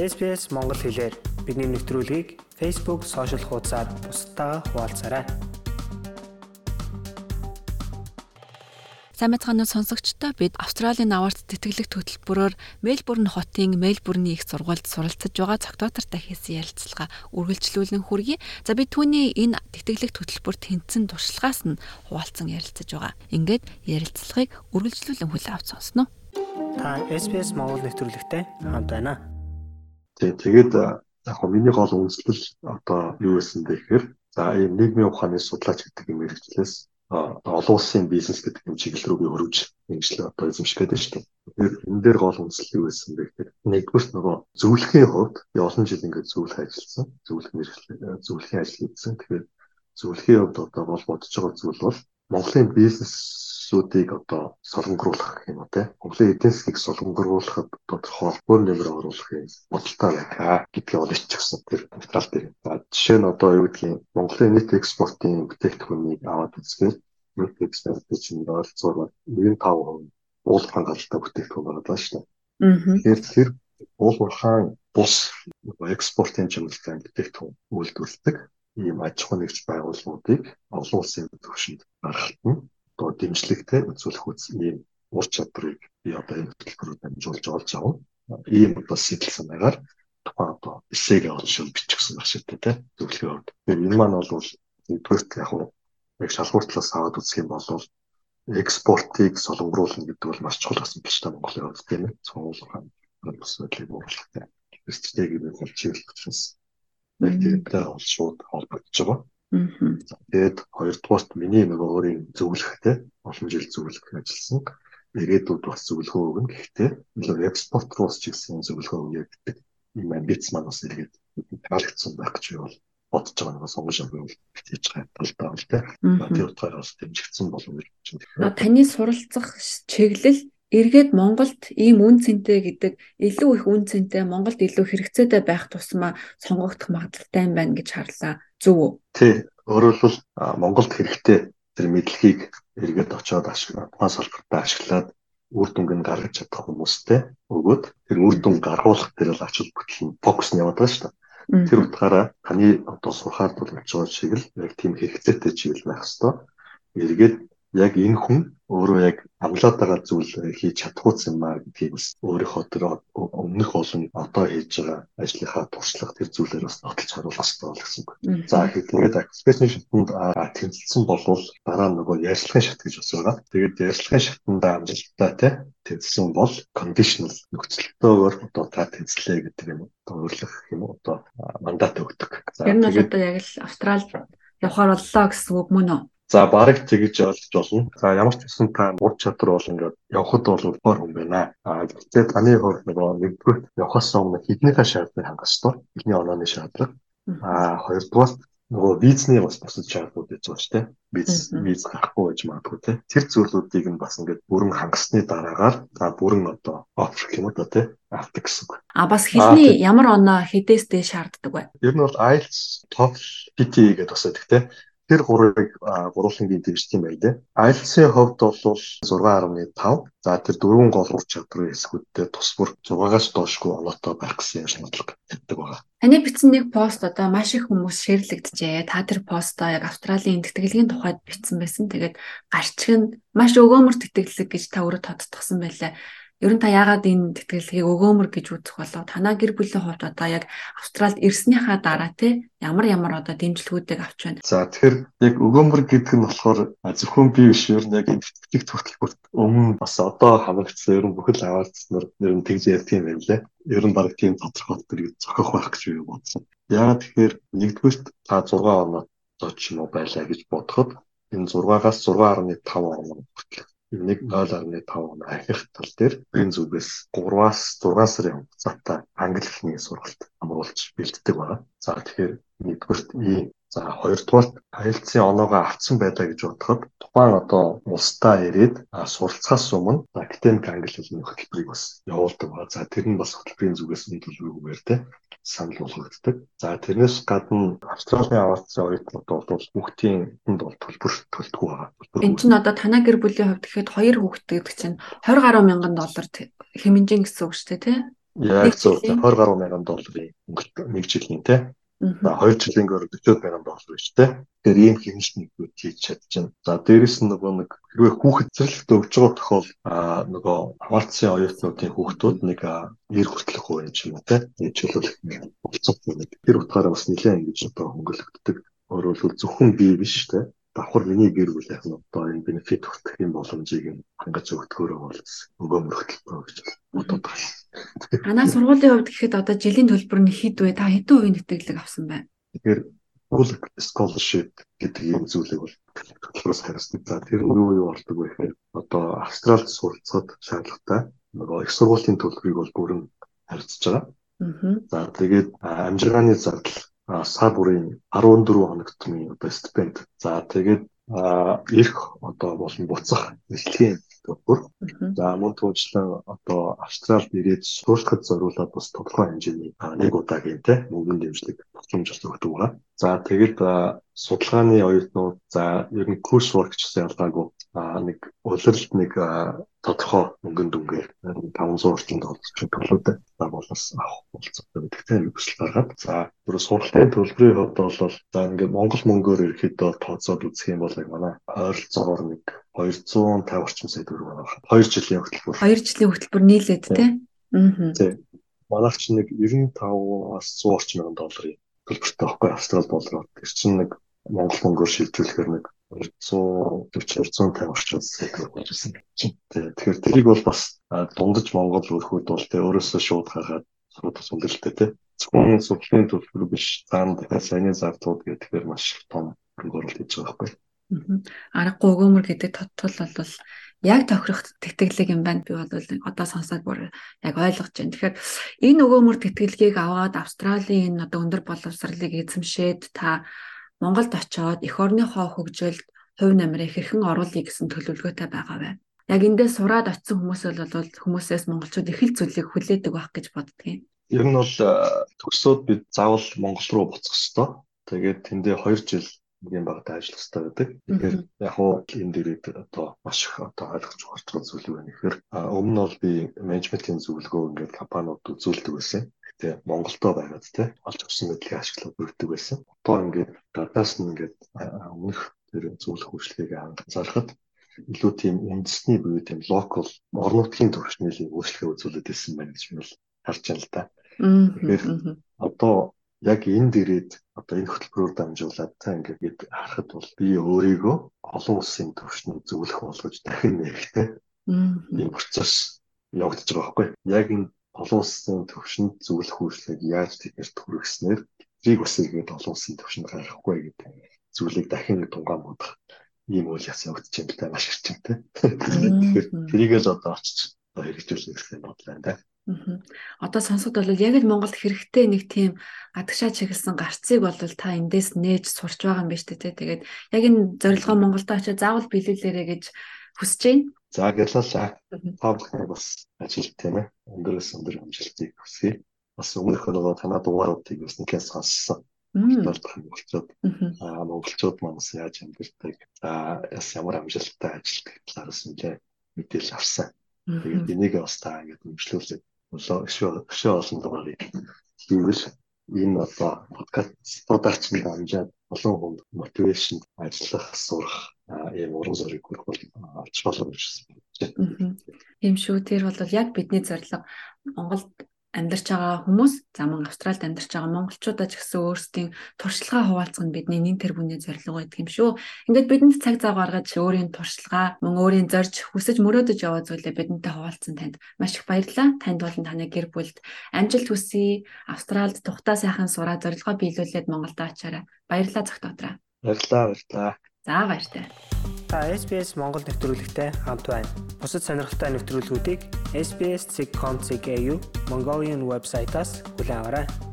SPS Монгол хэлээр бидний мэдрэлгийг Facebook, сошиал хуудасаар бусдаа хуваалцаарай. Сайн мэцхан сонсогчдоо бид Австралийн аварт тэтгэлэг хөтөлбөрөөр Мельбурн хотын Мельбурний их сургуульд суралцж байгаа цогтоотортой хийсэн ярилцлага үргэлжлүүлэн хүргэе. За би түүний энэ тэтгэлэг хөтөлбөрт тэнцэн туршлагаас нь хуваалцсан ярилцж байгаа. Ингээд ярилцлагыг үргэлжлүүлэн хүлээн авч сонсноо. Та SPS Монгол нэвтрүүлэгтэй хамт байна. Тийм тэгээд яг хөө миний гол үндэслэл одоо юу байсан бэ гэхээр за ийм нийгмийн ухааны судлаач гэдэг юм хэрэгчлээс олон улсын бизнес гэдэг юм чиглэл рүү би өргөж ингэж одоо эзэмшгээд байна шүү дээ. Тэгэхээр энэ дээр гол үндэслэл юу байсан бэ гэхээр нэгдүгээр нөгөө зөвлөхийн хувьд олон жил ингээд зөвлөх ажилласан. Зөвлөх мэрэгчлээ зөвлөхийн ажил хийсэн. Тэгэхээр зөвлөхийн хувьд одоо бол бодож байгаа зүйл бол Монголын бизнес зүйлсүүдийг одоо солонгоруулах гэх юм уу те. Монголын эдийн засгийг солонгоруулахад тодорхой холбоо нэмэр оруулах юм бодолтой байгаа гэдгийг бол иччихсэн тэр материал дээр. За жишээ нь одоо юу гэдгийг Монголын нийт экспортын бүтээгдэхүүнийг аваад үзвэл нийт экспорт чинь ойролцоогоор 95% уулхан галтай бүтээгдэхүүн байгаа шүү дээ. Тэгэхээр тэр уулхан бус экспортын чиглэлтэй бүтээгдэхүүн үйлдвэрлэдэг ийм аж ахуй нэгж байгууллагуудыг олон улсын түвшинд гаргалтна одоо дэмжлэгтэй үзүүлэх үс ийм ур чадрыг би одоо энэ хөтөлбөрөөр дамжуулж олж авав. Ийм одоо сэтэл санаагаар тухайн одоо эсэг оншил бичихсэн баг шүү дээ зөвлөгөө өгд. Тэгэхээр энэ маань бол нэгдүгээрт яг яг шалгууртлаас аваад үзэх юм бол экспортыг солонгоруулна гэдэг бол маш чухал гэсэн биш та Монголын хувьд тийм ээ. Цонгуулах бас хөдлөгийг бууруулахтай. Стратеги бол чиглэлчээс яг тэрнтэй бол шууд холбогдож байгаа. Тэгээд хоёрдугаарт миний нөгөө өөрийн зөвлөхтэй олон жил зөвлөх ажилласан. Ирээдүйд бас зөвлөгөө өгнө. Гэхдээ илүү экспорт руу чиглэсэн зөвлөгөө өгье гэдэг юм амбиц маань бас ирээд таалагдсан байх гэж бол бодож байгаа нэг сонгож авах хийж байгаа талдаа л тийм. Тэр утгаараа бас дэмжигдсэн болов уу гэж байна. Таны суралцах чиглэл эргээд Монголд ийм үн цэнтэй гэдэг илүү их үн цэнтэй Монголд илүү хэрэгцээтэй байх тусмаа сонгогдох магадлалтай юм байна гэж харлаа. Зөв үү? Тий. Хэлбэл Монголд хэрэгтэй тэр мэдлэгийг эргээд очиод ашиглаад, тухайн салбартаа ашиглаад үр дүнг нь гаргаж чадах хүмүүстэй өгөөд тэр үр дүн гаргуулах дээр л ач холбогдол нь фокус нь яваад байгаа шүү дээ. Тэр утгаараа таны одоо сурахаар бол очиж шиг л яг тийм хэрэгцээтэй чиглэл байх хэвээр. Эргээд яг энэ хүн өөрөө яг амлаад байгаа зүйл хийж чадхууц юм аа гэдгийг бас өөрийнхөө тэр өмнөх олон одоо хийж байгаа ажлынхаа туршлага тэр зүйлээр бас нотолж харуулах хэрэгтэй бол гэсэн үг. За тэгээд акспешн шатнд тэмцэлсэн болвол дараа нь нөгөө ярьцлагын шат гэж бас байгаа. Тэгээд ярьцлагын шатнд амжилттай те тэмцэлсэн бол conditional нөхцөлтөөр одоо та тэмцлээ гэдэг юм одоо өөрлөх юм уу одоо мандат өгдөг. За тэгээд одоо яг л Австралид явахаар боллоо гэсэн үг мөн үү? За бараг тэгж ойлгож болно. За ямар ч гэсэн та ур чадвар бол ингээд явхад бол уур хүн байна. А гэхдээ таны хувьд нөгөө нэгдүгээр явхаас өмнө хэднийхээ шаардлагыг хангах ёстой. Эхний онооны шаардлага. А хоёрдугаар нөгөө визний бас бусад шаардлагууд гэж байна шүү дээ. Виз виз гарахгүй байж магадгүй те. Тэр зүйлүүдийг нь бас ингээд бүрэн хангасны дараагаар та бүрэн одоо офер юм одоо те авдаг гэсэн үг. А бас хэлний ямар оноо хэдээс дэ шаарддаг вэ? Ер нь бол IELTS, TOEFL, PTE гэдэг бас байдаг те Тэр гурвыг гурвуулангийн дэмждэг юм байна. IELTS-ийн хувьд бол 6.5. За тэр дөрвөн гол ур чадрын хэсгүүдтэй тус бүр 6-аас доошгүй оноотой байх гэсэн шаардлага тавьдаг байгаа. Таны бичсэн нэг пост одоо маш их хүмүүс шеэрлэгдэжээ. Та тэр постоо яг Австралийн тэтгэлгийн тухайд бичсэн байсан. Тэгээд гарчиг нь маш өгөөмөр тэтгэлэг гэж та өөрөө тодтогсон байлаа. Ер нь та яагаад энэ тэтгэлгийг өгөөмөр гэж үзэх болов? Танаа гэр бүлийн хувьд одоо яг Австралид ирснийхаа дараа те ямар ямар одоо дэмжлэгүүдийг авч байна? За тэгэхээр яг өгөөмөр гэдэг нь болохоор зөвхөн би биш ер нь яг энэ тэтгэх төлөвлөлт өмнө бас одоо хамрагдсан ер нь бүхэл аваалцснаар ер нь тэгж ярьдаг юм байна лээ. Ер нь баг тийм тодорхой төрийг зохиох байх гэж би бодсон. Яагаад тэгэхээр нэгдүгürt та 6 оноо зооч юм уу байлаа гэж бодоход энэ 6-аас 6.5 оноо хүртэл нэг 0.5 он ахих тал дээр энэ зүгээс 3-аас 6 сарын хугацаатай англи хэлний сургалт амруулж бэлддэг байна. За тэгэхээр нэгдүгürt ийм За хоёрдугаар IELTS-ийн оноогоо авцсан байлаа гэж бодоход тухайн одоо улстай ирээд суралцахаас өмнө академик англи хэлний хөтөлбөрийг бас явуулдаг ба за тэр нь бас хөтөлбөрийн зүгээс нь төлөвлөгөөгээр те санал болгогддог. За тэрнээс гадна Австралийн аваалцсан оюутнууд бол хүүхдийн хүнд бол төлбөр төлдөг байгаа. Энд чинь одоо танаа гэр бүлийн хувьд гэхэд хоёр хүүхэд гэдэг чинь 20 гаруй мянган доллар хэмжин гэсэн үг шүү дээ тий? Яг зөв 20 гаруй мянган долларын нэг жилийн те. За 2 жилийн гөр 40 мянган доллар биш те. Тэгэхээр ийм хэмжээнд нэгүүд хийж чадчихна. За дээрэс нь нөгөө нэг хэрвээ хүүхэд зэрлэгт өгж байгаа тохиол аа нөгөө хамаалцсан оюутнуудын хүүхдүүд нэг 90 хүртэлх хувь юм те. Ижүүлүүлэх болцоо. Тэр утгаараа бас нэлээд ингэж одоо хөнгөлөгддөг. Өөрөөр хэлбэл зөвхөн бие биш те давхар миний гэр бүл яг нь одоо энэ бенефит хүртэх юм боломжийг хангаж өгдөхөөрөө бол өгөөмөр хөтөлбөр гэж бодод байна. Танаа сургуулийн хувьд гэхэд одоо жилийн төлбөр нь хэд вэ? Та хэдэн хувийн нэтгэлэг авсан байна? Тэгэхээр full scholarship гэдэг юм зүйлийг бол төлбөрөөс харьцдаг. За тэр юу юу болдог вэ гэхээр одоо Австралид суралцахад шаардлагатай нөгөө их сургуулийн төлбөрийг бол бүрэн харьцаж байгаа. За тэгээд амжиргааны зардал сар бүрийн 14 хоног тумын одоо стипенд. За тэгээд ирэх одоо болон буцах нэлтийн төгөр. За мөн түүнчлэн одоо Австралид ирээд суурьлахад зориулаад бас тодорхой хэмжээний нэг удаагийн те мөнгөнд дэмжлэг тусламж өгдөг байгаа. За тэгээд судалгааны оюутнууд за ер нь курс work гэсэн ялгаагүй нэг улирлд нэг тодорхой мөнгөнд дүнгээр 500 орчим доллар ч төлөөтэй байгууллаас авах болцоотой гэдэгтэй хүсэл гаргаад за бүр сургалтын төлбөрийн хувьд бол за ингээд Монгол мөнгөөр ерөөхдөө тооцоод үзэх юм бол яг манай ойролцоогоор нэг 250 орчим сая төгрөг байна. 2 жилийн хөтөлбөр. 2 жилийн хөтөлбөр нийлээд тий. Аа. Тий. Манайх ч нэг 95-аас 100 орчим мянган долларын төлбөртэй байхгүй австрал доллараар. Тэр чинь нэг Монгол мөнгөөр шилжүүлэхээр нэг 240 250 орчим сая болж ирсэн. Тэгэхээр тэрийг бол бас дундаж Монгол өрхүүд бол тэ өөрөөсөө шууд гаргаад сургууль сүлдэлтэй тэ. Зөвхөн судлалын төлбөр биш цаана дахиад сайн зардууд гэдгээр маш том хөрөнгө оруулалт хийж байгаа байхгүй. Аргагүй өгөөмөр гэдэг тодтол бол яг тохирох тэтгэлэг юм байна. Би бол одоо сонсоод бүр яг ойлгож байна. Тэгэхээр энэ өгөөмөр тэтгэлгийг аваад Австралийн энэ одоо өндөр боловсролыг эзэмшээд та Монголд очоод эх орныхоо хөгжилд хувь намрыг хэрхэн оруулъя гэсэн төлөвлөгөөтэй байгаа бай. Яг эндээ сураад очисон хүмүүс бол хүмүүсээс монголчууд их л зүйлийг хүлээдэг байх гэж боддгийн. Ер нь бол төгсөөд бид заавал Монгол руу буцах ёстой. Тэгээд тэндээ 2 жил нэг багтаа ажиллах хэрэгтэй байдаг. Тэгэхээр яг хуу энэ дээрээ одоо маш их одоо ойлгож ухаарч зүйл юу вэ гэхээр өмнө нь бол би менежментийн зөвлөгөө ингээд компаниуд үзүүлдэг байсан. Гэтэ Монголдо байгаад те олж авсан мэдлэгийг ашиглаад бүрддэг байсан. Одоо ингээд гадаас нь ингээд өмнөх тэр зөвлөх үйлчлэгийг анзаархад илүү тийм үндэсний буюу тийм локал орон нутгийн төвшнөлийн үйлчлэгээ үзүүлээд байсан байна гэж би харж байна л да. Тэгэхээр одоо яг энэ дээрээд одоо энэ хөтөлбөрөөр дамжуулаад та ингээд харахад бол би өөрийгөө олон улсын төвшөнд зөвлөх болгож дахин нэгтэй ийм процесс явагдаж байгаа байхгүй яг энэ олон улсын төвшөнд зөвлөх үйлчлэгийг яаж тэднэрт хүргэснээр тэрийг бас иргэд олон улсын төвшөнд гаргахгүй гэдэг зүйлийг дахин тунгаан бодох ийм үйл яс явагдаж байна л да маш хэрчэнтэй. Тэгэхээр тэрийг л одоо очиж хэрэгжүүлэх гэсэн бодлоо да. Одоо сонсоход бол яг л Монголд хэрэгтэй нэг тийм гадагшаа чиглэсэн гарцыг бол та эндээс нээж сурч байгаа юм байна шүү дээ. Тэгээд яг энэ зорилгоо Монголд очиж заавал биелүүлээрэ гэж хүсэж байна. За гэлээ та бүхэн бас ажил тийм ээ. Өндөрөөс өндөр амжилтыг хүсье. Бас өмнөх нөгөө танаа дугааруудыг бас нэхээс сонссон. Болдох юм болчоод аа монголчууд манаас яаж амьдэрдэг. За яс ямар амжилттай ажилтдаг талаараас нэлээ мэдээлэл авсан. Тэгээд энийг бас та ингэж өмчлүүлээд өшөө олон дугаарыг хийвэл энэ одоо подкастуудаар ч хамжаад олон хүнд мотивашн ажиллах, сурах ийм уран зориг хүрэх бол олж болоо гэж байна. Тийм шүү. Тэр бол яг бидний зорилго Монголд амьдарч байгаа хүмүүс за мөн Австралид амьдарч байгаа монголчуудаа ч гэсэн өөрсдийн туршлагаа хуваалцах нь бидний нэн тэргүүний зорилго байдаг юм шүү. Ингээд бидэнд цаг зав гаргаж өөрийн туршлага, мөн өөрийн зорж хүсэж мөрөөдөж яваа зүйлээ бидэнтэй хуваалцсан танд маш их баярлалаа. Танд болон таны гэр бүлд амжилт хүсье. Австралид тухтаа сайхан сураа зорилгоо биелүүлээд Монголд очаарай. Баярлалаа дотроо. Баярлалаа, баярлалаа. За баяртай. Та SBS Монгол нэвтрүүлэгтэй хамт байна. Бусад сонирхолтой нэвтрүүлгүүдийг SBS.com.cg Mongolian вебсайтаас хүлээн аваарай.